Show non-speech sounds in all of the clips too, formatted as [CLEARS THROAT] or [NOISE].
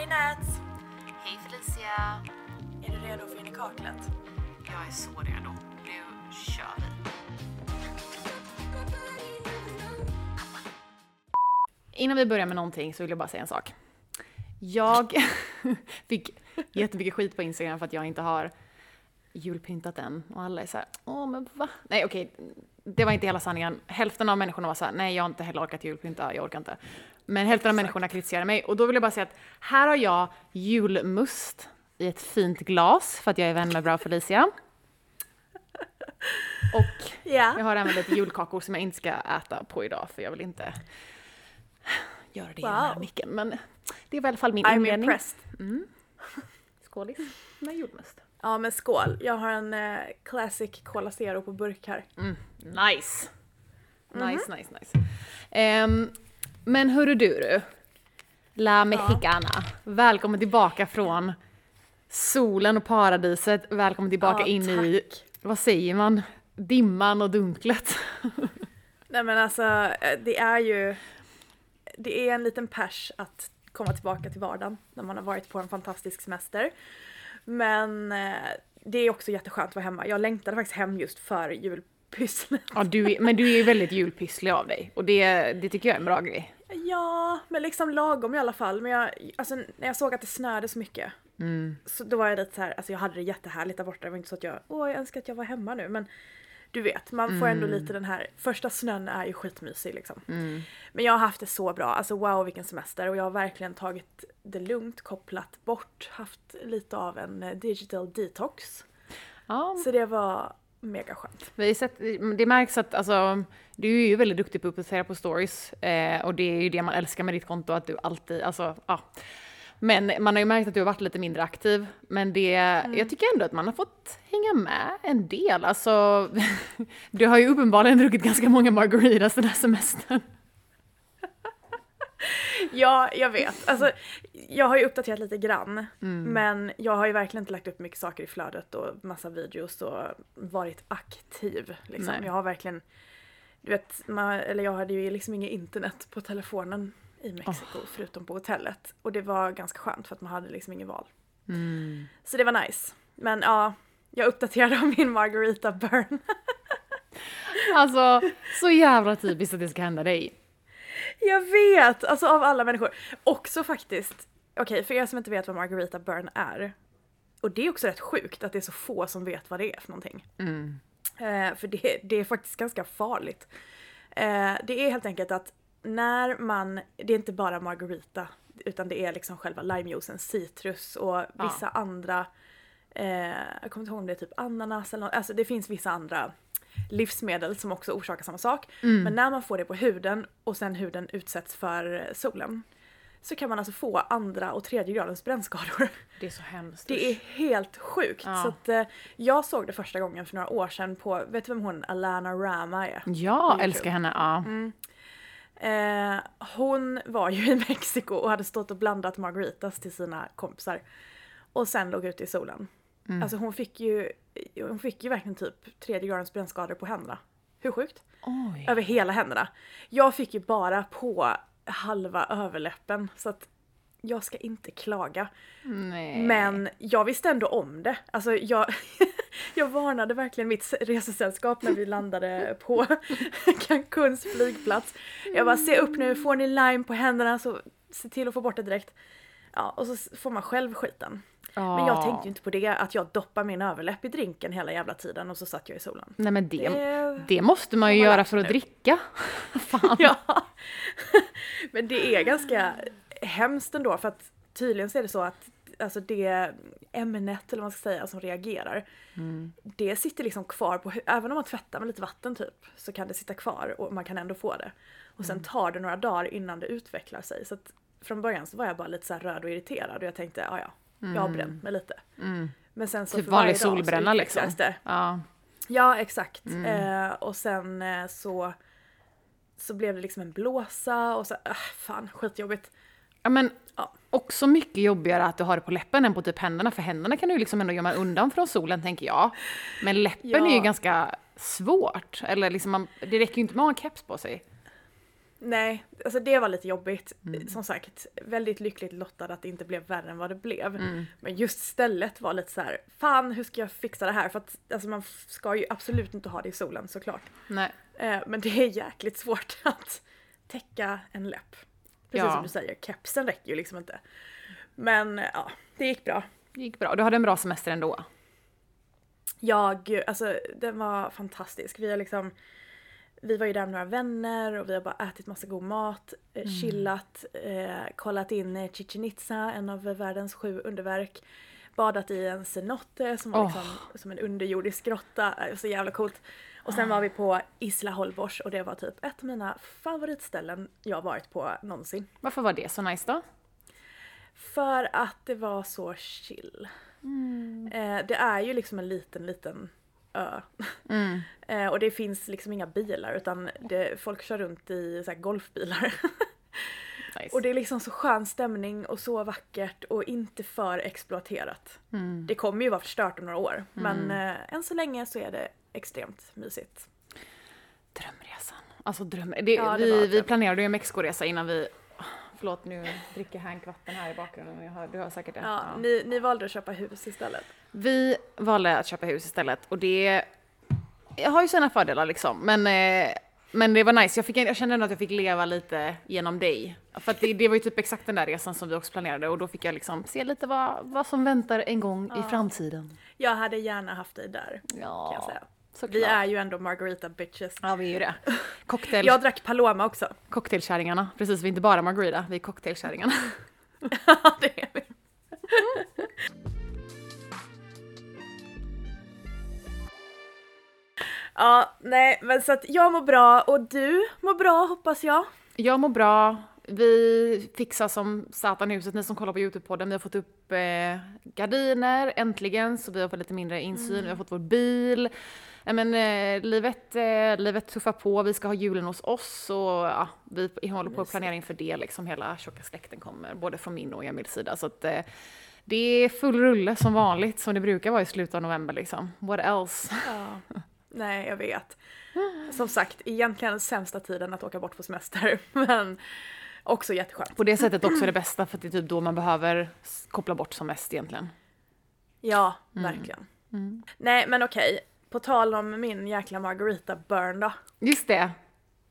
Hej Nats! Hej Felicia! Är du redo för in i kaklet? Jag är så redo. Nu kör vi. Innan vi börjar med någonting så vill jag bara säga en sak. Jag [LAUGHS] fick jättemycket skit på Instagram för att jag inte har julpyntat än. Och alla är så här, åh men va? Nej okej, det var inte hela sanningen. Hälften av människorna var så här, nej jag har inte heller orkat julpynta, jag orkar inte. Men hälften av människorna kritiserade mig och då vill jag bara säga att här har jag julmust i ett fint glas för att jag är vän med Bra Felicia. Och Ja. jag har även lite julkakor som jag inte ska äta på idag för jag vill inte göra det i den här Wow. micken. Men det var i alla fall min I'm inledning. impressed. Skålis med julmust. Ja men skål. Jag har en eh, Classic Cola Zero på burk här. Nice! Mhm. Nice, nice, nice. Ehm, men hörru du, du. La Mexicana. Välkommen tillbaka från solen och paradiset. Välkommen tillbaka Ja, in i, tack. vad säger man, dimman och dunklet. [LAUGHS] Nej men alltså eh, det är ju Det är en liten pers att komma tillbaka till vardagen när man har varit på en fantastisk semester. Men eh, det är också jätteskönt att vara hemma. Jag längtade faktiskt hem just för julpysslet. Ja, du är, men du är ju väldigt julpysslig av dig och det, det tycker jag är en bra grej. Ja, men liksom lagom i alla fall. Men jag, alltså, när jag såg att det snöade så mycket så då var jag lite så här, alltså jag hade det jättehärligt där borta. Det var inte så att jag, åh jag önskar att jag var hemma nu. Men du vet, man får ändå lite den här, första snön är ju skitmysig liksom. Men jag har haft det så bra, alltså wow vilken semester och jag har verkligen tagit det lugnt, kopplat bort, haft lite av en eh, digital detox. Ja, Så det var mega skönt. Vi sett, det märks att alltså, du är ju väldigt duktig på att uppdatera på stories eh, och det är ju det man älskar med ditt konto, att du alltid, alltså ja. Men man har ju märkt att du har varit lite mindre aktiv, men det, jag tycker ändå att man har fått hänga med en del. Alltså, [LAUGHS] du har ju uppenbarligen druckit ganska många margaritas den här semestern. Ja, jag vet. Alltså, jag har ju uppdaterat lite grann. Men jag har ju verkligen inte lagt upp mycket saker i flödet och massa videos och varit aktiv. Liksom. Nej. Jag har verkligen, du vet, man, eller jag hade ju liksom inget internet på telefonen i Mexiko förutom på hotellet. Och det var ganska skönt för att man hade liksom ingen val. Så det var nice. Men ja, jag uppdaterade om min margarita burn. [LAUGHS] Alltså, så jävla typiskt att det ska hända dig. Jag vet! Alltså av alla människor. Också faktiskt, okej för er som inte vet vad Margarita Burn är. Och det är också rätt sjukt att det är så få som vet vad det är för någonting. Eh, för det, det är faktiskt ganska farligt. Eh, det är helt enkelt att när man, det är inte bara Margarita utan det är liksom själva limejuicen, citrus och vissa andra, eh, jag kommer inte ihåg om det är typ ananas eller något, alltså det finns vissa andra livsmedel som också orsakar samma sak. Men när man får det på huden och sen huden utsätts för solen så kan man alltså få andra och tredje gradens brännskador. Det är så hemskt. Det är helt sjukt. Ja. Så att, eh, jag såg det första gången för några år sedan på, vet du vem hon Alana Rama är? Ja, älskar henne. Ja. Eh, hon var ju [LAUGHS] i Mexiko och hade stått och blandat margaritas till sina kompisar. Och sen låg ute i solen. Mm. Alltså hon fick ju, hon fick ju verkligen typ tredje gradens brännskador på händerna. Hur sjukt? Oj. Över hela händerna. Jag fick ju bara på halva överläppen så att jag ska inte klaga. Nej. Men jag visste ändå om det. Alltså jag, [LAUGHS] jag varnade verkligen mitt resesällskap när vi landade på [LAUGHS] Cancuns flygplats. Jag bara, se upp nu, får ni lime på händerna så se till att få bort det direkt. Ja, och så får man själv skiten. Men jag tänkte ju inte på det, att jag doppar min överläpp i drinken hela jävla tiden och så satt jag i solen. Nej men det, Det- det måste man ju göra för att nu. dricka. [LAUGHS] Fan. Ja. [LAUGHS] Men det är ganska hemskt ändå för att tydligen så är det så att alltså det ämnet eller vad man ska säga som reagerar. Det sitter liksom kvar på även om man tvättar med lite vatten typ så kan det sitta kvar och man kan ändå få det. Och sen tar det några dagar innan det utvecklar sig. Så att från början så var jag bara lite så röd och irriterad och jag tänkte ja ja, jag har bränt mig lite. Men sen så Typ för vanlig solbränna liksom. Det. Ja. Ja, exakt. Eh, och sen eh, så, så blev det liksom en blåsa och så, äh, fan skitjobbigt. ja men Ja. också mycket jobbigare att du har det på läppen än på typ händerna. För händerna kan du ju liksom ändå gömma undan från solen tänker jag. Men läppen Ja. är ju ganska svårt. Eller liksom man, det räcker ju inte med att ha en keps på sig. Nej, alltså det var lite jobbigt. Som sagt, väldigt lyckligt lottad att det inte blev värre än vad det blev. Men just stället var lite så här, fan hur ska jag fixa det här? För att alltså, man ska ju absolut inte ha det i solen såklart. Nej. Eh, men det är jäkligt svårt [LAUGHS] att täcka en läpp. Precis Ja. som du säger, kepsen räcker ju liksom inte. Men ja, det gick bra. Det gick bra. Du hade en bra semester ändå. Jag, alltså den var fantastisk. Vi har liksom vi var ju där med några vänner och vi har bara ätit massa god mat, eh, chillat, eh, kollat in eh, Chichen Itza, en av världens sju underverk. Badat i en cenote som var Åh. liksom som en underjordisk grotta, eh, så jävla coolt. Och sen var vi på Isla Holbox och det var typ ett av mina favoritställen jag varit på någonsin. Varför var det så nice då? För att det var så chill. Eh, det är ju liksom en liten, liten ö. [LAUGHS] eh, och det finns liksom inga bilar utan det, folk kör runt i så golfbilar. [LAUGHS] Nice. och det är liksom så skön stämning och så vackert och inte för exploaterat. Det kommer ju vara förstört om några år men eh, än så länge så är det extremt mysigt. Drömresan. Alltså dröm... Det, Ja, det vi, vi planerade ju en Mexiko-resa innan vi... Förlåt, nu dricker Hank vatten här i bakgrunden. Jag hör, du hör säkert det. Ja, Ja. Ni, ni valde att köpa hus istället. Vi valde att köpa hus istället och det jag har ju sina fördelar liksom. Men, eh, men det var nice. Jag, fick, jag kände ändå att jag fick leva lite genom dig. För det, det var ju typ exakt den där resan som vi också planerade och då fick jag liksom se lite vad, vad som väntar en gång i framtiden. Jag hade gärna haft dig där kan jag Ja, säga. Såklart. Vi är ju ändå margarita bitches. Ja, vi är ju det. Cocktail, Jag drack Paloma också. Cocktailkärringarna. Precis, vi är inte bara Margarita, vi är cocktailkärringarna. [LAUGHS] Ja, det är vi. ja, nej, men så att jag mår bra och du mår bra hoppas jag. Jag mår bra. Vi fixar som satan huset, ni som kollar på Youtube-podden. Vi har fått upp eh, gardiner äntligen så vi har fått lite mindre insyn. Vi har fått vår bil. Ja, men, eh, livet, eh, livet tuffar på, vi ska ha julen hos oss och ja, vi håller på att planera inför det. Liksom, hela tjocka släkten kommer, både från min och Emils sida. Så att, eh, det är full rulle som vanligt, som det brukar vara i slutet av november. Liksom. What else? Ja. [LAUGHS] Nej, jag vet. Som sagt, egentligen sämsta tiden att åka bort på semester, [LAUGHS] men också jätteskönt. På det sättet också det bästa, för att det är typ då man behöver koppla bort som mest egentligen. Ja, verkligen. Nej, men okej. På tal om min jäkla margarita burn då. Just det.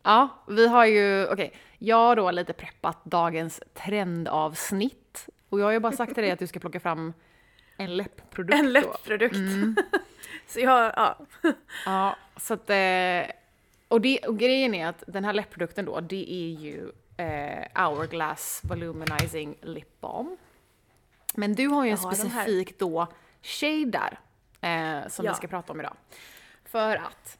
Ja, vi har ju, okej, jag har då lite preppat dagens trendavsnitt. Och jag har ju bara sagt till dig att du ska plocka fram en läppprodukt En läppprodukt. [LAUGHS] så jag, ja. Ja, så att, eh, och, det, och grejen är att den här läppprodukten då, det är ju eh, Hourglass Voluminizing Lip Balm. Men du har ju en Jag här. specifik då shade där, eh, som Ja. vi ska prata om idag. För att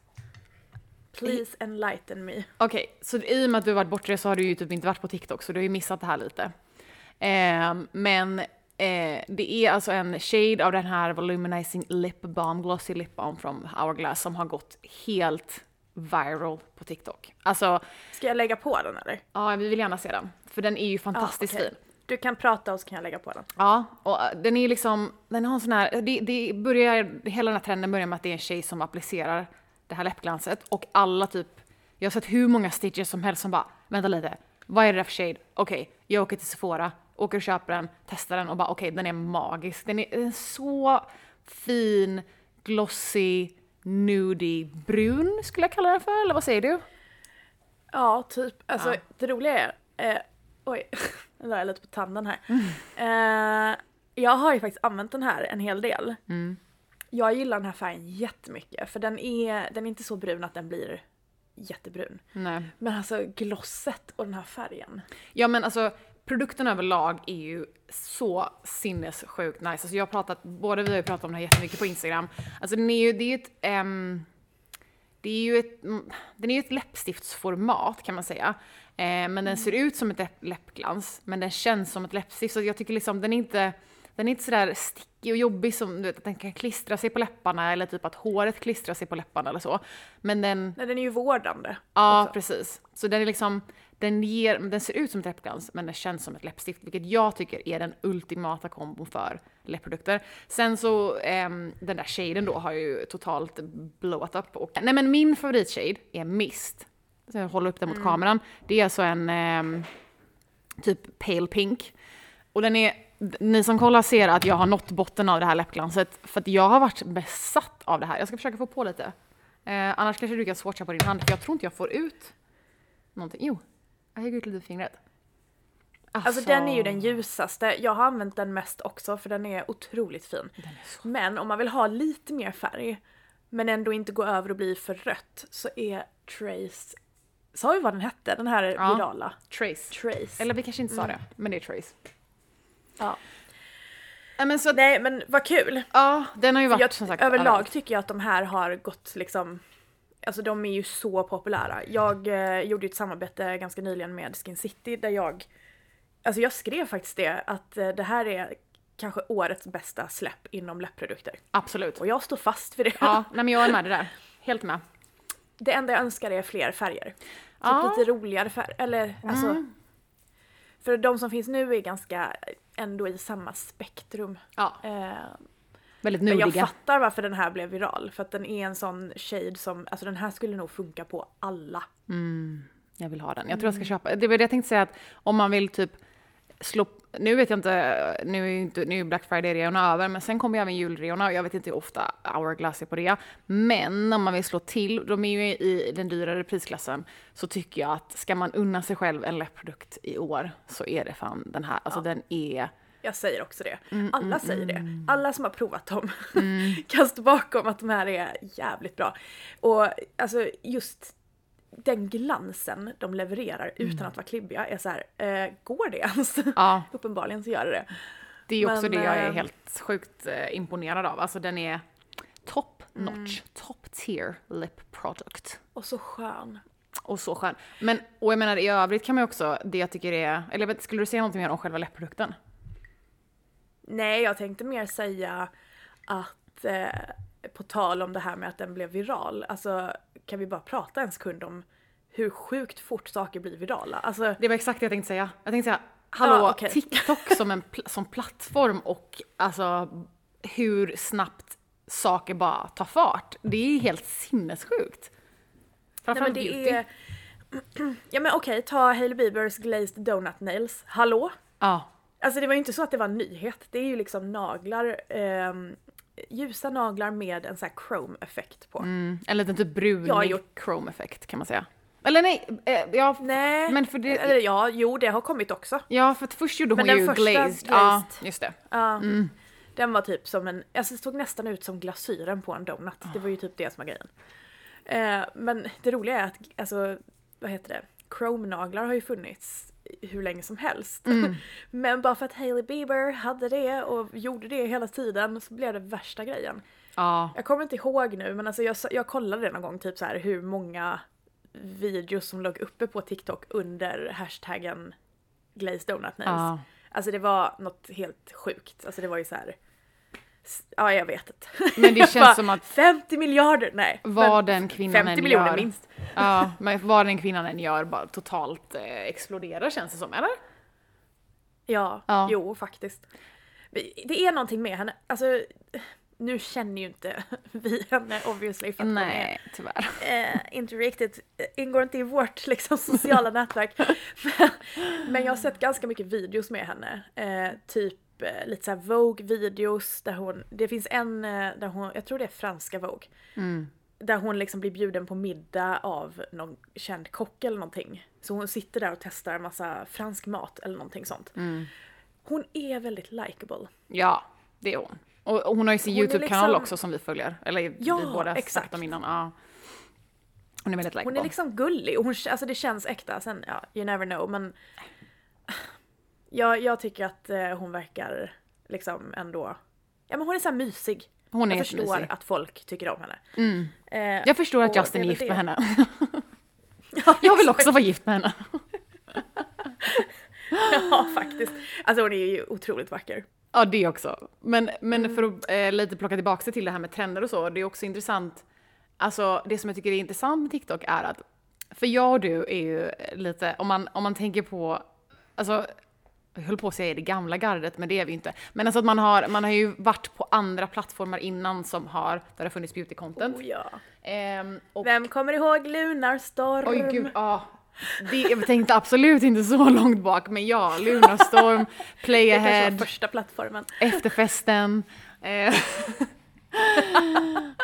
Please enlighten me. Okej, så i och med att du har varit bortrest så har du ju typ inte varit på TikTok så du har ju missat det här lite. Ehm, men eh, det är alltså en shade av den här Voluminizing Lip Balm, Glossy Lip Balm från Hourglass som har gått helt viral på TikTok. Alltså, Ska jag lägga på den eller? ja vi vill gärna se den. För den är ju fantastiskt okej. fin. Du kan prata och så kan jag lägga på den. Ja, och äh, den är liksom, den har en sån här, det, det börjar, hela den här trenden börjar med att det är en tjej som applicerar det här läppglanset och alla typ, jag har sett hur många stitches som helst som bara, vänta lite, vad är det där för shade? Okej, jag åker till Sephora, åker och köper den, testar den och bara okej, den är magisk. Den är, den är så fin, glossy, nudie, brun skulle jag kalla den för, eller vad säger du? Ja, typ. Alltså Ja. det roliga är, eh, oj, [LAUGHS] nu la jag lite på tanden här. Eh, jag har ju faktiskt använt den här en hel del. Jag gillar den här färgen jättemycket för den är, den är inte så brun att den blir jättebrun. Nej. Men alltså glosset och den här färgen. Ja men alltså produkten överlag är ju så sinnessjukt nice. Alltså jag har pratat, båda vi har ju pratat om det här jättemycket på Instagram. Alltså den är ju, det är ju ett, ehm, det är ju ett, mm, den är ju ett läppstiftsformat kan man säga. Eh, men den ser ut som ett läpp, läppglans, men den känns som ett läppstift. Så jag tycker liksom den är inte, den är inte sådär stickig och jobbig som du vet, att den kan klistra sig på läpparna eller typ att håret klistrar sig på läpparna eller så. Men den, Nej, den är ju vårdande. Ja, också. precis. Så den är liksom, den, ger, den ser ut som ett läppglans men den känns som ett läppstift, vilket jag tycker är den ultimata kombon för läppprodukter. Sen så, ehm, den där shaden då har ju totalt blowat upp. Och, nej men min favoritshade är Mist. Så jag håller upp den mot kameran. Det är alltså en ehm, typ pale pink. Och den är, ni som kollar ser att jag har nått botten av det här läppglanset för att jag har varit besatt av det här. Jag ska försöka få på lite. Eh, annars kanske du kan swatcha på din hand för jag tror inte jag får ut någonting. Jo, jag hänger ut lite fingret. Alltså den är ju den ljusaste. Jag har använt den mest också för den är otroligt fin. Är så... Men om man vill ha lite mer färg men ändå inte gå över och bli för rött så är Trace, sa vi vad den hette? Den här Ja. virala? Trace. Trace. Eller vi kanske inte sa det, men det är Trace. Ja. Men så Nej men vad kul! ja, den har ju varit Jag, som sagt överlag överallt. tycker jag att de här har gått liksom Alltså de är ju så populära. Jag eh, gjorde ett samarbete ganska nyligen med Skin City där jag Alltså jag skrev faktiskt det att eh, det här är kanske årets bästa släpp inom läppprodukter. Absolut. Och jag står fast vid det. Ja, [LAUGHS] nej men jag är med det där. Helt med. Det enda jag önskar är fler färger. Typ Ja. Mm. lite roligare färger. Eller alltså. För de som finns nu är ganska ändå i samma spektrum. Ja, Eh, väldigt men jag fattar varför den här blev viral. För att den är en sån shade som, alltså den här skulle nog funka på alla. Jag vill ha den. Jag tror jag Mm. ska köpa. Det var det jag tänkte säga att om man vill typ slå... Nu vet jag inte, nu är ju inte, nu är Black Friday-reorna över, men sen kommer ju även julreorna och jag vet inte hur ofta Hourglass är på det. Men om man vill slå till, de är ju i den dyrare prisklassen, så tycker jag att ska man unna sig själv en läppprodukt i år så är det fan den här. Alltså den är... Jag säger också det. Mm, Alla säger det. Alla som har provat dem [LAUGHS] kan stå bakom att de här är jävligt bra. Och alltså just den glansen de levererar Mm. utan att vara klibbiga är så här, eh, går det ens? Ja, [LAUGHS] Uppenbarligen så gör det det. det är ju också Men, det jag är eh, helt sjukt eh, imponerad av. Alltså den är top Mm. notch, top tier lip product. Och så skön. Och så skön. Men, och jag menar i övrigt kan man ju också, det jag tycker är, eller skulle du säga någonting mer om själva läppprodukten? Nej, jag tänkte mer säga att eh, på tal om det här med att den blev viral, alltså kan vi bara prata en sekund om hur sjukt fort saker blir virala? Alltså, Det var exakt det jag tänkte säga. Jag tänkte säga, hallå, Ja, okej. [LAUGHS] TikTok som en pl- som plattform och alltså hur snabbt saker bara tar fart. Det är helt sinnessjukt. nej, Framförallt men beauty. det är... [CLEARS THROAT] ja men okej, ta Hailey Biebers Glazed Donut Nails. Hallå? Ja, Alltså det var ju inte så att det var en nyhet. Det är ju liksom naglar, ehm, ljusa naglar med en sån här chrome-effekt på. mm, en liten typ brunig Jag har gjort- chrome-effekt kan man säga. Eller nej, eh, ja, Nej, men för det, eller ja, jo det har kommit också. ja för att först gjorde hon Men den ju första glazed. Ja, glazed- just det. Ja. Den var typ som en, alltså det såg nästan ut som glasyren på en donut. Det var ju typ det som var grejen. Eh, men det roliga är att, alltså, vad heter det? Chrome-naglar har ju funnits hur länge som helst. [LAUGHS] men bara för att Hailey Bieber hade det och gjorde det hela tiden så blev det värsta grejen. Ja, Jag kommer inte ihåg nu men alltså jag, jag kollade det någon gång typ så här hur många videos som låg uppe på TikTok under hashtaggen Glazed Donut Nails. ja. Alltså det var något helt sjukt. Alltså det var ju så här. Ja jag vet inte. Men det [LAUGHS] känns som att 50 miljarder! Nej. Vad den kvinnan 50 än miljoner gör. minst. Ja, men vad den kvinnan än gör bara totalt eh, exploderar känns det som, eller? Ja, Ja. jo faktiskt. Det är någonting med henne. Alltså nu känner ju inte [LAUGHS] vi henne obviously för att hon är Nej, tyvärr. eh, inte riktigt, eh, ingår inte i vårt liksom, [LAUGHS] sociala nätverk. Men, men jag har sett ganska mycket videos med henne. Eh, typ lite såhär Vogue-videos där hon, det finns en eh, där hon, jag tror det är franska Vogue. Mm. Där hon liksom blir bjuden på middag av någon känd kock eller någonting. Så hon sitter där och testar en massa fransk mat eller någonting sånt. Mm. Hon är väldigt likable. Ja, det är hon. Och och hon har ju sin Hon YouTube-kanal liksom- också som vi följer. Eller Ja, vi båda exakt. om innan. Ja. Hon är väldigt Hon likeable. är liksom gullig och hon, alltså det känns äkta. Sen, ja, you never know men... Jag, jag tycker att eh, hon verkar liksom ändå... Ja men hon är så här mysig. hon är jag förstår jättemysig. att folk tycker om henne. Mm. Eh, Jag förstår att Justin det är gift väl med det. henne. [LAUGHS] ja, Jag vill också vara gift med henne. [LAUGHS] Ja faktiskt. Alltså hon är ju otroligt vacker. Ja, det också. Men, men Mm. för att eh, lite plocka tillbaka sig till det här med trender och så, det är också intressant. Alltså det som jag tycker är intressant med TikTok är att, för jag och du är ju lite, om man, om man tänker på, alltså jag höll på att säga det gamla gardet, men det är vi inte. Men alltså att man har, man har ju varit på andra plattformar innan som har, där det har funnits beauty content. Oh, ja. Ehm, och, Vem kommer ihåg Lunarstorm? oj gud, ja. Det, jag tänkte absolut inte så långt bak, men ja, Lunarstorm, Play [LAUGHS] det kanske var första plattformen. Efterfesten. Eh. [LAUGHS]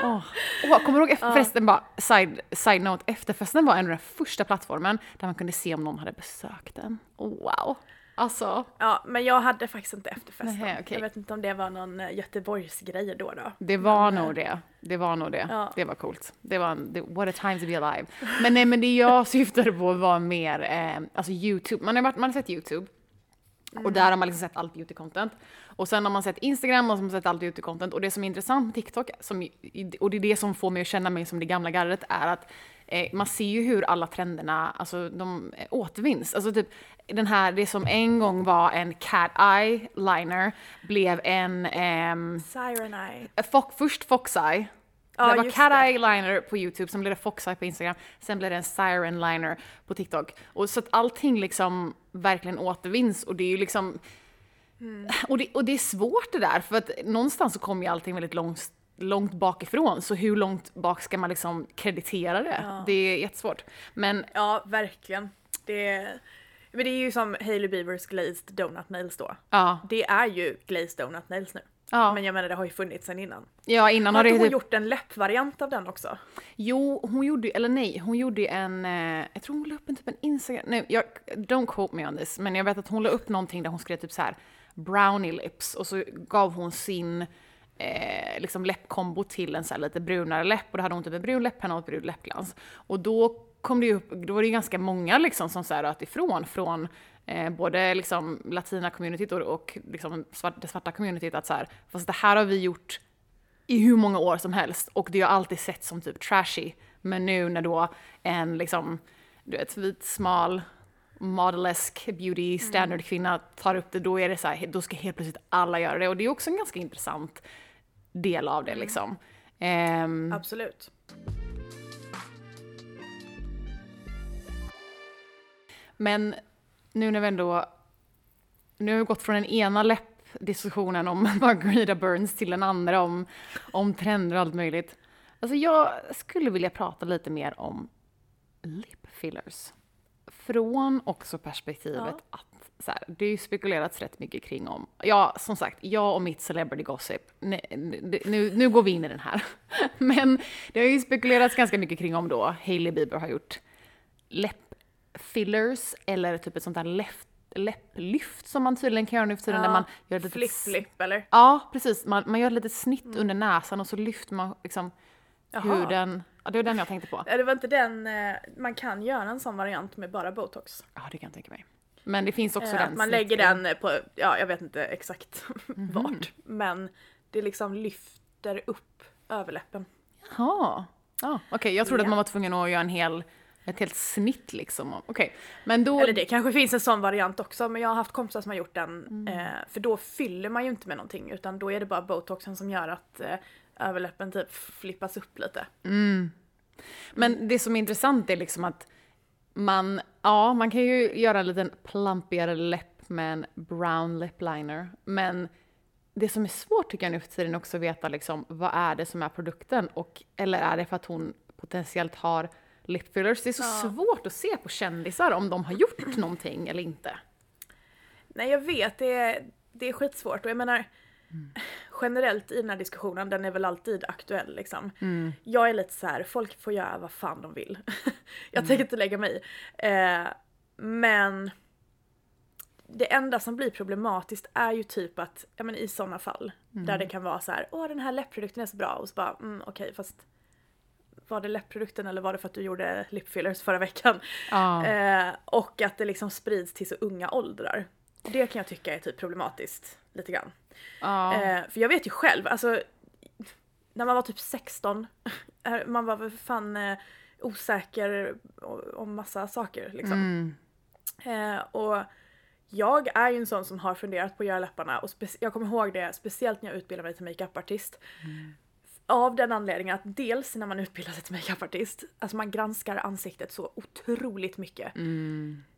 Åh, Åh, kommer du ihåg efterfesten? Bara, side, side note, efterfesten var en av den första plattformen där man kunde se om någon hade besökt den. Oh, wow. Alltså, Ja, men jag hade faktiskt inte efterfesten. Nähä, okej. Jag vet inte om det var någon eh, Göteborgsgrej då då. det var nog det. Det var nog det. Ja. Det var coolt. Det var en, det, what a time to be alive. Men nej, men det jag [LAUGHS] syftade på var mer, eh, alltså YouTube. Man har, varit, man har sett YouTube. Och där har man liksom sett allt beauty-content. Och sen har man sett Instagram och så har man sett allt beauty-content. Och det som är intressant med TikTok, som, och det är det som får mig att känna mig som det gamla gardet, är att eh, man ser ju hur alla trenderna, alltså de eh, återvinns. Alltså typ den här, det som en gång var en cat eye liner blev en, ehm, Siren Eye. Fox, först Fox eye, Ja, det var cat det. eye liner på YouTube, sen blev det fox eye på Instagram, sen blev det en siren liner på TikTok. Och så att allting liksom verkligen återvinns och det är ju liksom... Mm. Och, det, och det är svårt det där, för att någonstans så kommer ju allting väldigt långt, långt bakifrån, så hur långt bak ska man liksom kreditera det? Det är jättesvårt. Men Ja, verkligen. Det, men det är ju som Hailey Beavers Glazed Donut Nails då. ja, Det är ju Glazed Donut Nails nu. ja, Men jag menar det har ju funnits sen innan. ja innan Har det hon typ, gjort en läppvariant av den också? Jo, hon gjorde, eller nej, hon gjorde en, eh, jag tror hon la upp en typ en Instagram, nej, jag, don't quote me on this, men jag vet att hon la upp någonting där hon skrev typ så här brownie lips och så gav hon sin eh, liksom läppkombo till en så lite brunare läpp och då hade hon typ en brun läpppenna och ett brunt läppglans. Och då kom det ju upp, då var det ju ganska många liksom som så här röt ifrån från eh, både liksom latina-communityt och, och liksom svart, det svarta communityt att så här, fast det här har vi gjort i hur många år som helst och det har alltid sett som typ trashy. Men nu när då en liksom, du vet, vit, smal, modelesk beauty standard kvinna tar upp det, då är det så här, då ska helt plötsligt alla göra det. Och det är också en ganska intressant del av det liksom. Ehm, Absolut. Men nu när vi ändå... Nu har vi gått från den ena läppdiskussionen om [LAUGHS] Margarita Burns till den andra om, om trender och allt möjligt. Alltså jag skulle vilja prata lite mer om lip fillers. Från också perspektivet att så här, det har ju spekulerats rätt mycket kring om, ja som sagt, jag och mitt celebrity gossip, nu, nu, nu går vi in i den här. [LAUGHS] Men det har ju spekulerats ganska mycket kring om då Hailey Bieber har gjort läppfillers eller typ ett sånt där läpp, läpplyft som man tydligen kan göra nu för tiden Ja, man gör ett litet Flip-flip eller? Ja, precis. Man, man gör ett litet snitt under näsan och så lyfter man liksom Jaha. huden. Ja, det var den jag tänkte på. Ja, Det var inte den, eh, man kan göra en sån variant med bara botox. Ja, det kan jag tänka mig. Men det finns också Eh, att man lägger den på, ja jag vet inte exakt [LAUGHS] Mhm. vart, men det liksom lyfter upp överläppen. Jaha. Ja, okej. Jag trodde Ja. att man var tvungen att göra en hel, ett helt snitt liksom. Okej. Men då... Eller det kanske finns en sån variant också, men jag har haft kompisar som har gjort den. Mm. Eh, för då fyller man ju inte med någonting, utan då är det bara botoxen som gör att eh, överläppen typ flippas upp lite. Men det som är intressant är liksom att man, ja, man kan ju göra en liten plumpigare läpp med en brown lip liner. Men det som är svårt tycker jag nu för tiden också att veta liksom, vad är det som är produkten? Och, eller är det för att hon potentiellt har lip fillers? Det är så Ja. svårt att se på kändisar om de har gjort [CLEARS THROAT] någonting eller inte. Nej jag vet, det är, det är skitsvårt och jag menar generellt i den här diskussionen, den är väl alltid aktuell liksom. Jag är lite så här, folk får göra vad fan de vill. [LAUGHS] jag tänker inte lägga mig i. Eh, men det enda som blir problematiskt är ju typ att, ja men i sådana fall, där det kan vara så här, åh den här läppprodukten är så bra och så bara, mm, okej fast var det läppprodukten eller var det för att du gjorde lipfillers förra veckan? Ja. Eh, och att det liksom sprids till så unga åldrar. Det kan jag tycka är typ problematiskt lite grann. Ja. Eh, för jag vet ju själv, alltså när man var typ 16, eh, [LAUGHS] man var väl fan eh, osäker om massa saker liksom. Mm. Eh, och jag är ju en sån som har funderat på att göra läpparna och jag kommer ihåg det speciellt när jag utbildade mig till makeupartist. Av den anledningen att dels när man utbildar sig till makeupartist, alltså man granskar ansiktet så otroligt mycket.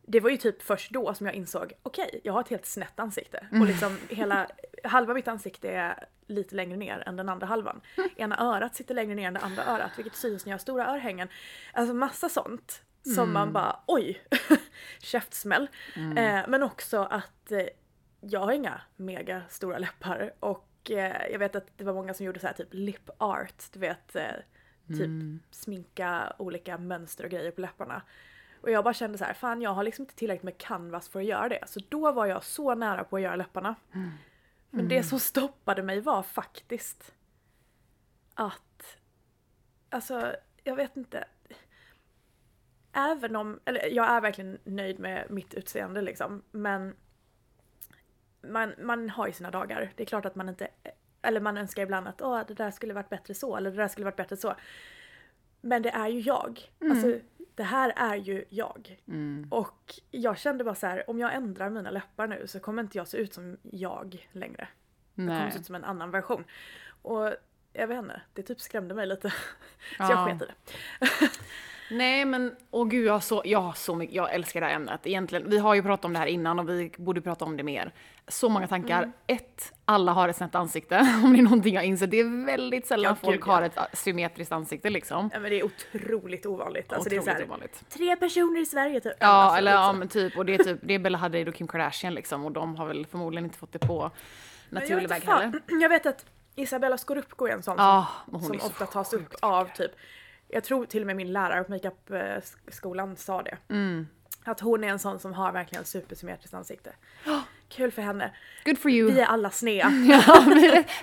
Det var ju typ först då som jag insåg, okej, jag har ett helt snett ansikte. Mm. Och liksom hela, halva mitt ansikte är lite längre ner än den andra halvan. Ena örat sitter längre ner än det andra örat, vilket syns när jag har stora örhängen. Alltså massa sånt. Som Mm. man bara, oj! [LAUGHS] Käftsmäll. Eh, men också att eh, jag har inga mega stora läppar. Och eh, jag vet att det var många som gjorde så här typ lip art, du vet. Eh, typ Mm. sminka olika mönster och grejer på läpparna. Och jag bara kände så här, fan jag har liksom inte tillräckligt med canvas för att göra det. Så då var jag så nära på att göra läpparna. Men det som stoppade mig var faktiskt att, alltså jag vet inte. Även om, eller jag är verkligen nöjd med mitt utseende liksom, men man, man har ju sina dagar. Det är klart att man inte, eller man önskar ibland att åh det där skulle varit bättre så, eller det där skulle varit bättre så. Men det är ju jag. Alltså det här är ju jag. Mm. Och jag kände bara så här, om jag ändrar mina läppar nu så kommer inte jag se ut som jag längre. Jag kommer Nej. se ut som en annan version. Och jag vet inte, det typ skrämde mig lite. [LAUGHS] Så Ja. jag sket i det. [LAUGHS] Nej men, åh gud jag har så, jag har så mycket, jag älskar det här ämnet. Egentligen, vi har ju pratat om det här innan och vi borde prata om det mer. Så många tankar. Mm. Ett, alla har ett snett ansikte. [LAUGHS] Om det är någonting jag inser. Det är väldigt sällan Ja, folk gud, ja. har ett symmetriskt ansikte liksom. Ja, men det är otroligt ovanligt. Alltså det är Otroligt så här, ovanligt. tre personer i Sverige typ. Ja, Alltså, eller lite ja men typ, och det är typ, det är Bella Hadid och Kim Kardashian liksom och de har väl förmodligen inte fått det på naturlig väg heller. Jag vet att Isabella Scorupco är en sån Ja, som, som ofta tas upp av typ, jag tror till och med min lärare på makeupskolan sa det. Mm. Att hon är en sån som har verkligen supersymmetriskt ansikte. Kul för henne. Good for you. Vi är alla snea. [LAUGHS] Ja,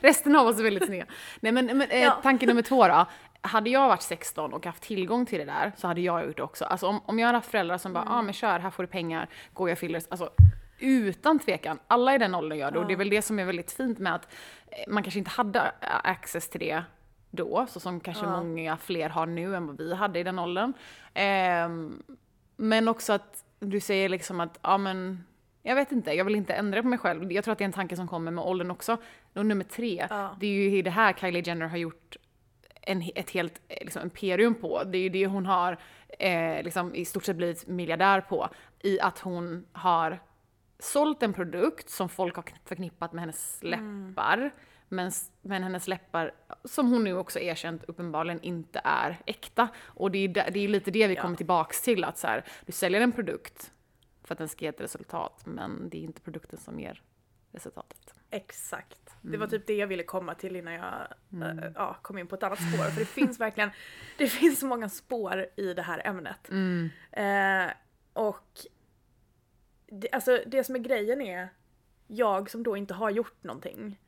resten av oss är väldigt sneda. Nej men, men eh, Ja. tanke nummer två då. Hade jag varit 16 och haft tillgång till det där så hade jag gjort det också. Alltså om, om jag hade haft föräldrar som bara, ja ah, men kör, här får du pengar, gå och gör fillers. Alltså utan tvekan, alla i den åldern gör det och det är väl det som är väldigt fint med att eh, man kanske inte hade eh, access till det då, så som kanske många fler har nu än vad vi hade i den åldern. Ehm, men också att du säger liksom att, ja men, jag vet inte, jag vill inte ändra på mig själv. Jag tror att det är en tanke som kommer med åldern också. Och nummer tre, Ja. det är ju det här Kylie Jenner har gjort en, ett helt eh, liksom, imperium på. Det är ju det hon har eh, liksom, i stort sett blivit miljardär på. I att hon har sålt en produkt som folk har förknippat med hennes läppar. Men, men hennes läppar, som hon nu också erkänt uppenbarligen inte är äkta. Och det är det är lite det vi Ja. kommer tillbaks till. Att så här, du säljer en produkt för att den ska ge ett resultat, men det är inte produkten som ger resultatet. Exakt. Det Mm. var typ det jag ville komma till innan jag eh, ja, kom in på ett annat spår. För det finns verkligen, [LAUGHS] det finns så många spår i det här ämnet. Mm. Eh, och det, alltså det som är grejen är, jag som då inte har gjort någonting,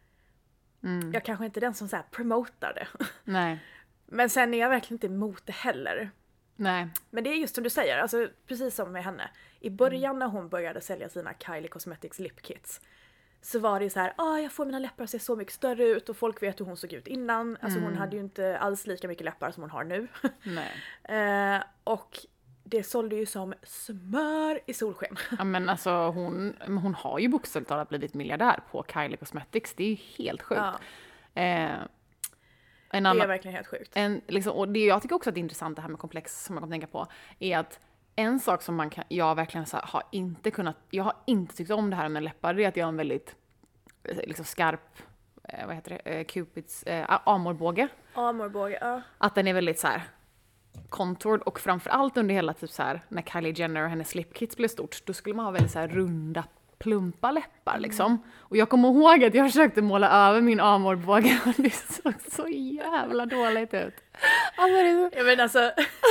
Mm. jag kanske inte är den som så här promotar det. [LAUGHS] Nej, Men sen är jag verkligen inte emot det heller. Nej. Men det är just som du säger, alltså precis som med henne. I början när hon började sälja sina Kylie Cosmetics lip kits så var det så här, ah, jag får mina läppar att se så mycket större ut och folk vet hur hon såg ut innan. Alltså hon hade ju inte alls lika mycket läppar som hon har nu. [LAUGHS] nej. eh, och det sålde ju som smör i solsken. [LAUGHS] Ja men alltså hon, hon har ju bokstavligt talat blivit miljardär på Kylie Cosmetics. Det är ju helt sjukt. Ja, Eh, en det är annan, verkligen helt sjukt. en, liksom, och det jag tycker också att det är intressant det här med komplex som man kan tänka på är att en sak som man kan, jag verkligen så här, har inte kunnat, jag har inte tyckt om det här med läppar, det är att jag har en väldigt eh, liksom skarp, eh, vad heter det, eh, Cupids eh, amorbåge. Amorbåge, ja. Att den är väldigt så här contoured och framförallt under hela typ så här när Kylie Jenner och hennes slipkits blev stort, då skulle man ha väldigt så här runda plumpa läppar liksom. Och jag kommer ihåg att jag försökte måla över min amorbåge och det såg så jävla dåligt ut. [LAUGHS] Alltså, det är så... Ja men alltså,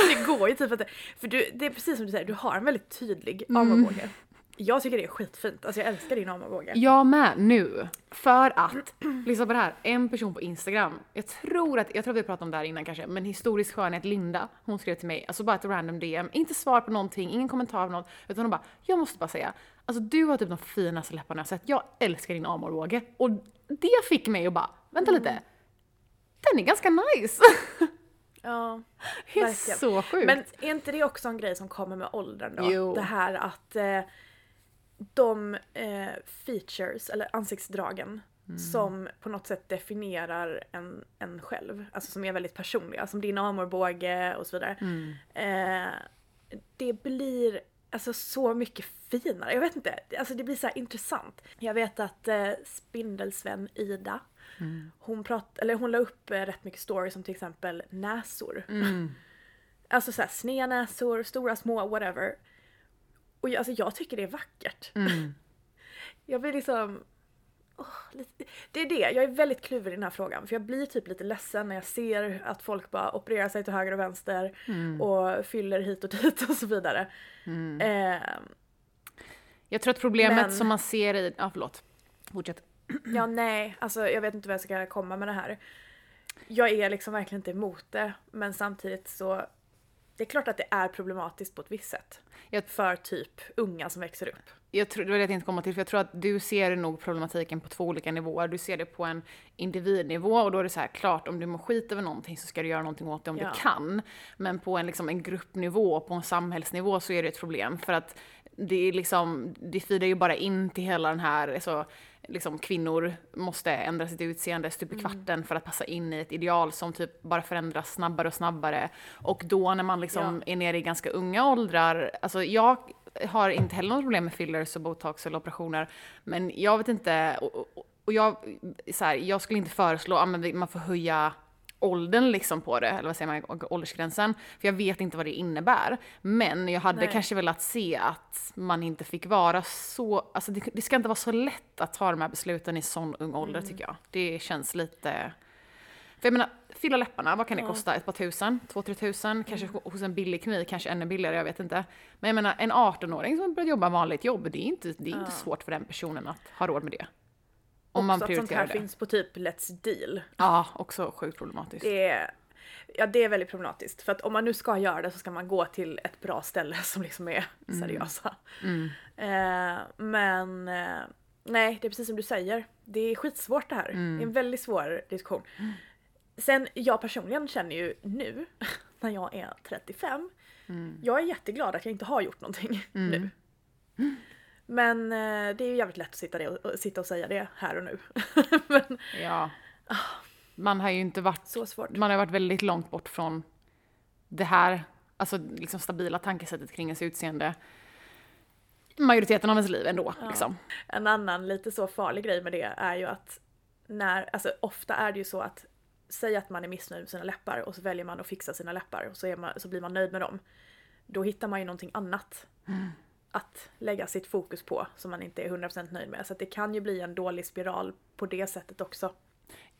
det går ju typ att det, för du, det är precis som du säger, du har en väldigt tydlig Mm. Jag tycker det är skitfint, alltså jag älskar din amorbåge. Jag med nu. För att, lyssna på det här, en person på Instagram, jag tror att, jag tror att vi pratade om det här innan kanske, men historisk skönhet Linda, hon skrev till mig, alltså bara ett random DM, inte svar på någonting, ingen kommentar på något, utan hon bara, jag måste bara säga, alltså du har typ de finaste läpparna jag sett, jag älskar din amorbåge. Och det fick mig att bara, vänta lite, den är ganska nice. Ja. [LAUGHS] Det är Verkligen. så sjukt. Men är inte det också en grej som kommer med åldern då? Jo. Det här att eh, de eh, features, eller ansiktsdragen, Mm. som på något sätt definierar en, en själv, alltså som är väldigt personliga, som din amorbåge och så vidare. Mm. Eh, det blir alltså så mycket finare. Jag vet inte, alltså det blir så intressant. Jag vet att eh, Spindelsvän Ida, hon, prat, eller hon la upp eh, rätt mycket stories om till exempel näsor. Alltså såhär snednäsor, stora, små, whatever. Och jag, alltså jag tycker det är vackert. [LAUGHS] Jag blir liksom... åh, lite, det är det, jag är väldigt kluven i den här frågan. För jag blir typ lite ledsen när jag ser att folk bara opererar sig till höger och vänster och fyller hit och dit och så vidare. Eh, Jag tror att problemet Men- som man ser i... Ja, förlåt. Fortsätt. [CLEARS THROAT] ja nej, alltså jag vet inte vad jag ska komma med det här. Jag är liksom verkligen inte emot det, men samtidigt så... Det är klart att det är problematiskt på ett visst sätt. Jag- För typ unga som växer upp. Jag tror, det var det jag tänkte komma till, för jag tror att du ser nog problematiken på två olika nivåer. Du ser det på en individnivå och då är det så här, klart om du mår skit över någonting så ska du göra någonting åt det om Ja. du kan. Men på en, liksom, en gruppnivå, på en samhällsnivå så är det ett problem. För att det är liksom, det feedar ju bara in till hela den här, alltså, liksom kvinnor måste ändra sitt utseende stup Mm. i kvarten för att passa in i ett ideal som typ bara förändras snabbare och snabbare. Och då när man liksom är nere i ganska unga åldrar, alltså jag har inte heller något problem med fillers och botox eller operationer, men jag vet inte, och, och, och jag, så här, jag skulle inte föreslå att man får höja åldern liksom på det, eller vad säger man, åldersgränsen. För jag vet inte vad det innebär. Men jag hade Nej. kanske velat se att man inte fick vara så, alltså det, det ska inte vara så lätt att ta de här besluten i sån ung ålder tycker jag. Det känns lite... För jag menar, fylla läpparna, vad kan det kosta? Ett par tusen? Två, tre tusen? Kanske hos en billig klinik, kanske ännu billigare, jag vet inte. Men jag menar, en 18-åring som börjar jobba vanligt jobb, det är inte, det är inte svårt för den personen att ha råd med det. Om man Också att sånt prioriterar här det. finns på typ Let's Deal. Ja, också sjukt problematiskt. Det är, ja, det är väldigt problematiskt. För att om man nu ska göra det så ska man gå till ett bra ställe som liksom är seriösa. Eh, men eh, nej, det är precis som du säger. Det är skitsvårt det här. Det är en väldigt svår diskussion. Sen jag personligen känner ju nu, [LAUGHS] när jag är 35, jag är jätteglad att jag inte har gjort någonting nu. Men eh, det är ju jävligt lätt att sitta, det och, sitta och säga det här och nu. [LAUGHS] Men Ja. Man har ju inte varit, så svårt. man har varit väldigt långt bort från det här, alltså liksom stabila tankesättet kring ens utseende. Majoriteten av ens liv ändå, liksom. En annan lite så farlig grej med det är ju att när, alltså ofta är det ju så att säg att man är missnöjd med sina läppar och så väljer man att fixa sina läppar och så, man, så blir man nöjd med dem. Då hittar man ju någonting annat att lägga sitt fokus på som man inte är 100% nöjd med. Så att det kan ju bli en dålig spiral på det sättet också.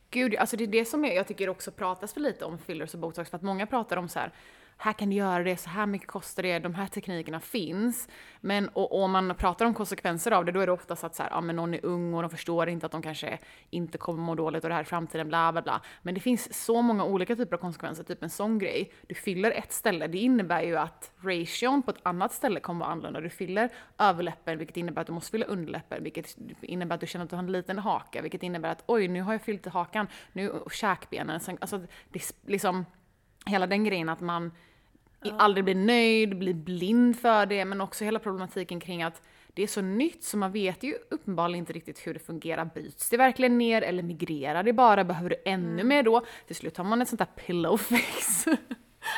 Gud, alltså det är det som är, jag tycker också pratas för lite om fillers och botox, för att många pratar om så här, här kan du göra det, så här mycket kostar det, de här teknikerna finns. Men och, och om man pratar om konsekvenser av det, då är det oftast att så här, ja men någon är ung och de förstår inte att de kanske inte kommer må dåligt och det här i framtiden, bla bla bla. Men det finns så många olika typer av konsekvenser, typ en sån grej. Du fyller ett ställe, det innebär ju att ration på ett annat ställe kommer vara annorlunda. Du fyller överläppen, vilket innebär att du måste fylla underläppen, vilket innebär att du känner att du har en liten haka, vilket innebär att oj, nu har jag fyllt i hakan, nu och käkbenen. Alltså, det är liksom hela den grejen att man aldrig blir nöjd, blir blind för det, men också hela problematiken kring att det är så nytt så man vet ju uppenbarligen inte riktigt hur det fungerar. Byts det verkligen ner eller migrerar det bara? Behöver du ännu Mm. mer då? Till slut har man ett sånt där pillow [LAUGHS] face.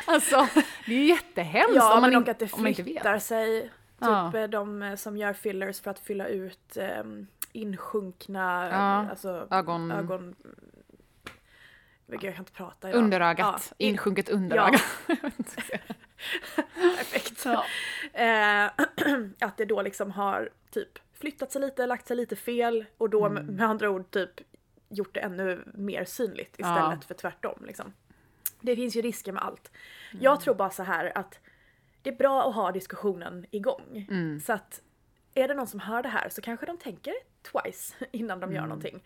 alltså, det är ju jättehemskt Ja, om man, men och att det om man inte vet. sig. Typ Ja. eh, de eh, som gör fillers för att fylla ut um, insjunkna Ja, alltså, ögon- ögon... Jag kan inte prata idag. Underögat, Ja, in- insjunket underöga. [LAUGHS] Perfekt. Ja. Eh, [CLEARS THROAT] att det då liksom har typ flyttat sig lite, lagt sig lite fel och då Mm. med andra ord typ gjort det ännu mer synligt istället Ja. för tvärtom. Liksom. Det finns ju risker med allt. Mm. Jag tror bara så här att det är bra att ha diskussionen igång. Mm. Så att är det någon som hör det här så kanske de tänker twice [LAUGHS] innan de gör Mm. någonting.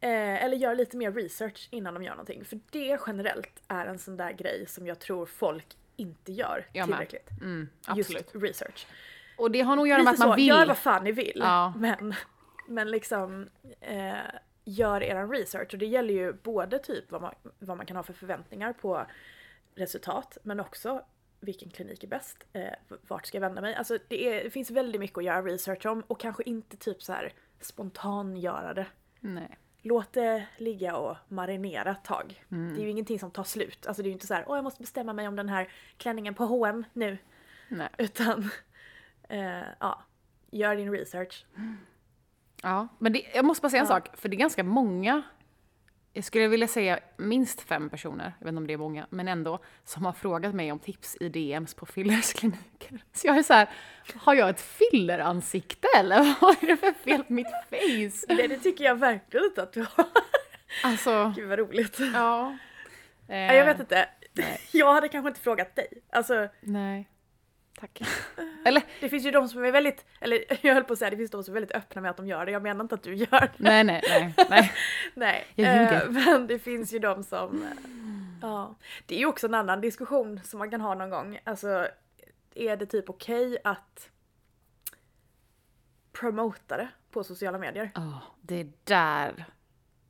Eh, eller gör lite mer research innan de gör någonting. För det generellt är en sån där grej som jag tror folk inte gör Jag tillräckligt. Mm, Just research. Och det har nog att göra med att man så, vill. gör vad fan ni vill. Ja. Men, men liksom eh, gör eran research. Och det gäller ju både typ vad man, vad man kan ha för förväntningar på resultat men också vilken klinik är bäst? Eh, vart ska jag vända mig? Alltså det, är, det finns väldigt mycket att göra research om och kanske inte typ så här spontan göra det. Nej. Låt det ligga och marinera ett tag. Mm. Det är ju ingenting som tar slut. Alltså det är ju inte så här, åh jag måste bestämma mig om den här klänningen på H&M nu. Nej. [LAUGHS] Utan Eh, ja, gör din research. Ja, men det, jag måste bara säga en Ja. sak, för det är ganska många, jag skulle vilja säga minst fem personer, jag vet inte om det är många, men ändå, som har frågat mig om tips i DMs på fillerskliniker. [LAUGHS] Så jag är så här, har jag ett filleransikte eller [LAUGHS] vad är det för fel på mitt face? Nej, det tycker jag verkligen inte att du har. Alltså, [LAUGHS] Gud vad roligt. ja. Ja, jag vet Eh, inte. nej. Jag hade kanske inte frågat dig. Alltså, Nej. Tack. [LAUGHS] Eller, det finns ju de som är väldigt, eller [LAUGHS] jag höll på att säga, det finns de som är väldigt öppna med att de gör det. Jag menar inte att du gör det. nej, nej, nej, nej. [LAUGHS] Nej. Jag ljuger. Eh, men det finns ju de som, eh, ja. Det är ju också en annan diskussion som man kan ha någon gång. Alltså, är det typ okej att promota det på sociala medier? Ja, det där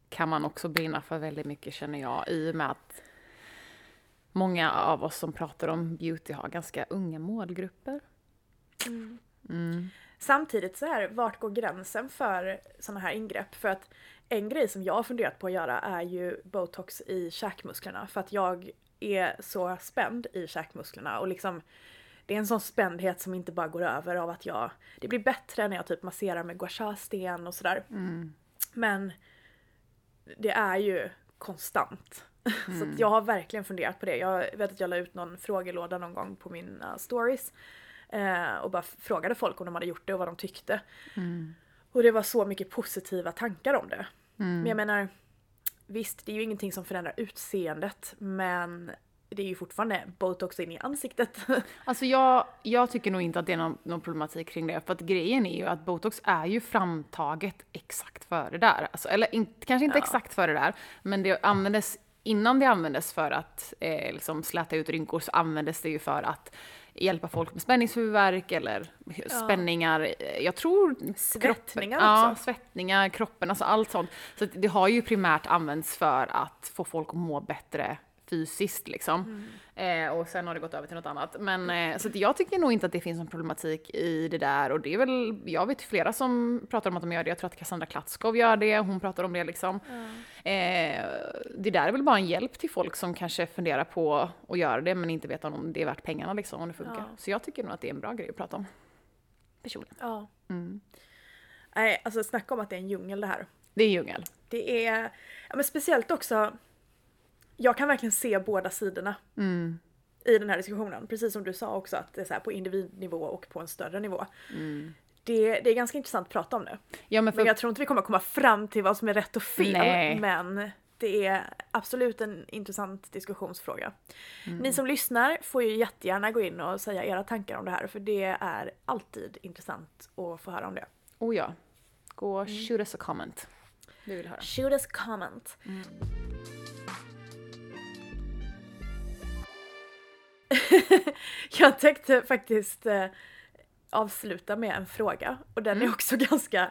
kan man också brinna för väldigt mycket känner jag i och med att många av oss som pratar om beauty har ganska unga målgrupper. Mm. Samtidigt så här, vart går gränsen för sådana här ingrepp? För att en grej som jag har funderat på att göra är ju botox i käkmusklerna för att jag är så spänd i käkmusklerna och liksom det är en sån spändhet som inte bara går över av att jag, det blir bättre när jag typ masserar med gua sha-sten och sådär. Men det är ju konstant. [LAUGHS] Så att jag har verkligen funderat på det. Jag vet att jag la ut någon frågelåda någon gång på mina stories. Eh, och bara frågade folk om de hade gjort det och vad de tyckte. Och det var så mycket positiva tankar om det. Men jag menar, visst det är ju ingenting som förändrar utseendet men det är ju fortfarande botox in i ansiktet. [LAUGHS] Alltså jag, jag tycker nog inte att det är någon, någon problematik kring det, för att grejen är ju att botox är ju framtaget exakt före det där. Alltså, eller in, kanske inte Ja. exakt före det där, men det användes innan det användes för att eh, liksom släta ut rynkor så användes det ju för att hjälpa folk med spänningshuvudvärk eller spänningar. eh, Jag tror Svettningar Ja, också. svettningar, kroppen, alltså allt sånt. Så det har ju primärt använts för att få folk att må bättre fysiskt liksom. Eh, och sen har det gått över till något annat. Men eh, så jag tycker nog inte att det finns någon problematik i det där och det är väl, jag vet flera som pratar om att de gör det. Jag tror att Cassandra Klatskov gör det, hon pratar om det liksom. Eh, det där är väl bara en hjälp till folk som kanske funderar på att göra det men inte vet om det är värt pengarna liksom, om det funkar. Ja. Så jag tycker nog att det är en bra grej att prata om. Personligen. ja. Mm. Nej, alltså snacka om att det är en djungel det här. Det är djungel. Det är, ja men speciellt också, jag kan verkligen se båda sidorna Mm. i den här diskussionen. Precis som du sa också att det är så här på individnivå och på en större nivå. Det, det är ganska intressant att prata om det. Ja men för Men jag tror inte vi kommer komma fram till vad som är rätt och fel. Nej. Men det är absolut en intressant diskussionsfråga. Mm. Ni som lyssnar får ju jättegärna gå in och säga era tankar om det här för det är alltid intressant att få höra om det. Oh ja. Gå och shoot us a comment. Vi vill höra. Shoot us comment. [LAUGHS] jag tänkte faktiskt eh, avsluta med en fråga och den är också [LAUGHS] ganska,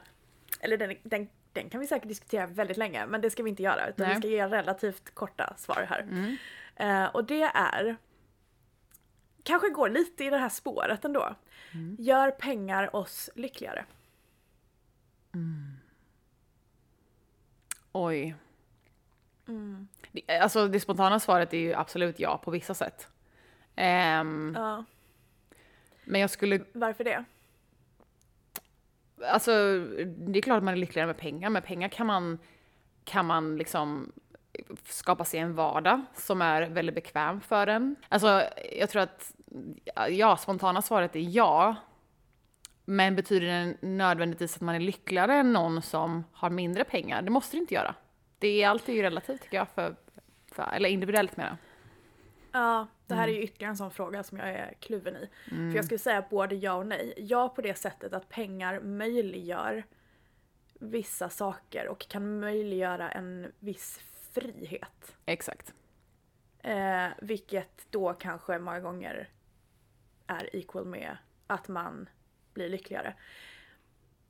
eller den, den, den kan vi säkert diskutera väldigt länge men det ska vi inte göra utan vi Nej. ska ge relativt korta svar här. Eh, och det är, kanske går lite i det här spåret ändå. Gör pengar oss lyckligare? Oj. Det, alltså det spontana svaret är ju absolut ja på vissa sätt. Ehm, Ja, Men jag skulle, varför det? alltså det är klart att man är lyckligare med pengar, men pengar kan man, kan man liksom skapa sig en vardag som är väldigt bekväm för en. Alltså jag tror att, ja, spontana svaret är ja. Men betyder det nödvändigtvis att man är lyckligare än någon som har mindre pengar? Det måste det inte göra. Det är alltid relativt tycker jag, för, för, eller individuellt menar jag. Ja, det här är ju ytterligare en sån fråga som jag är kluven i. För jag skulle säga både ja och nej. Ja på det sättet att pengar möjliggör vissa saker och kan möjliggöra en viss frihet. Exakt. Eh, vilket då kanske många gånger är equal med att man blir lyckligare.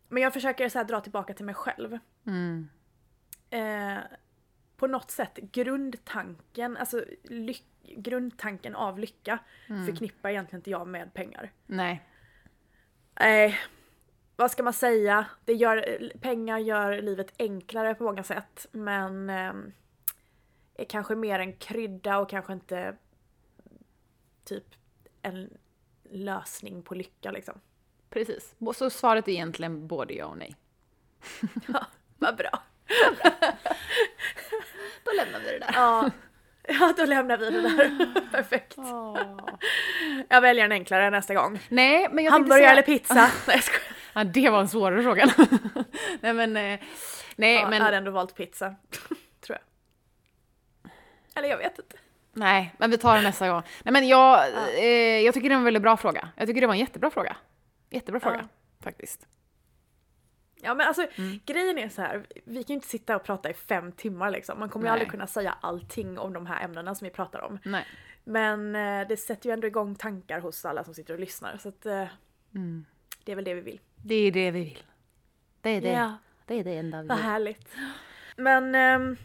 Men jag försöker så dra tillbaka till mig själv. Mm. Eh, på något sätt grundtanken, alltså ly- grundtanken av lycka förknippar egentligen inte jag med pengar. Nej. Nej, vad ska man säga? Det gör, pengar gör livet enklare på många sätt men ehm, är kanske mer en krydda och kanske inte typ en lösning på lycka liksom. Precis. Så svaret är egentligen både ja och nej. [LAUGHS] Ja, vad bra. [LAUGHS] Då lämnar vi det där. Ja. [LAUGHS] ja, då lämnar vi det där. [LAUGHS] Perfekt. Jag väljer en enklare nästa gång. Nej, men jag Hamburgare säga- eller pizza? [LAUGHS] Nej, jag. Ja, det var en svårare fråga. nej men, eh, nej Ja, men, Jag hade ändå valt pizza. Tror jag. Eller jag vet inte. nej, men vi tar det nästa gång. Nej men jag, eh, jag tycker det var en väldigt bra fråga. Jag tycker det var en jättebra fråga. Jättebra fråga, faktiskt. Ja men alltså Mm. grejen är så här. vi kan ju inte sitta och prata i fem timmar liksom. Man kommer ju Nej. aldrig kunna säga allting om de här ämnena som vi pratar om. Nej. Men eh, det sätter ju ändå igång tankar hos alla som sitter och lyssnar. Så att eh, Mm. det är väl det vi vill. Det är det vi vill. Det är det. Ja. Det är det enda vi Vad vill. härligt. Men ehm,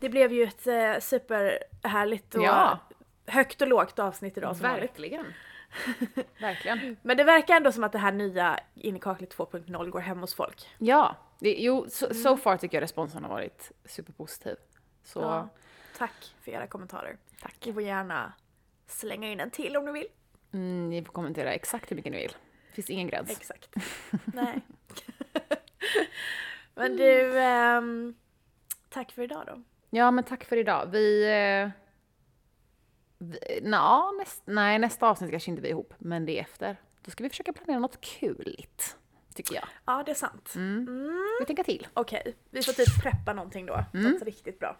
det blev ju ett eh, superhärligt och Ja. högt och lågt avsnitt idag som. Verkligen. [LAUGHS] Verkligen. Men det verkar ändå som att det här nya In i kaklet 2.0 går hem hos folk. Ja, det, jo, so, so far tycker jag responsen har varit superpositiv. Så Ja. Tack för era kommentarer. Tack. Ni får gärna slänga in en till om ni vill. mm, ni får kommentera exakt hur mycket ni vill. Det finns ingen gräns. Exakt. [LAUGHS] Nej. [LAUGHS] Men du, ehm, tack för idag då. Ja, men tack för idag. Vi... Eh, na, näst, nej, nästa avsnitt kanske inte vi är ihop, men det är efter. Då ska vi försöka planera något kuligt, tycker jag. Ja, det är sant. Vi tänker till. Okej, vi får typ preppa någonting då. Något riktigt bra.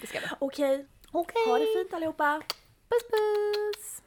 Det ska vi. Okej, Okej. ha det fint allihopa. Puss puss!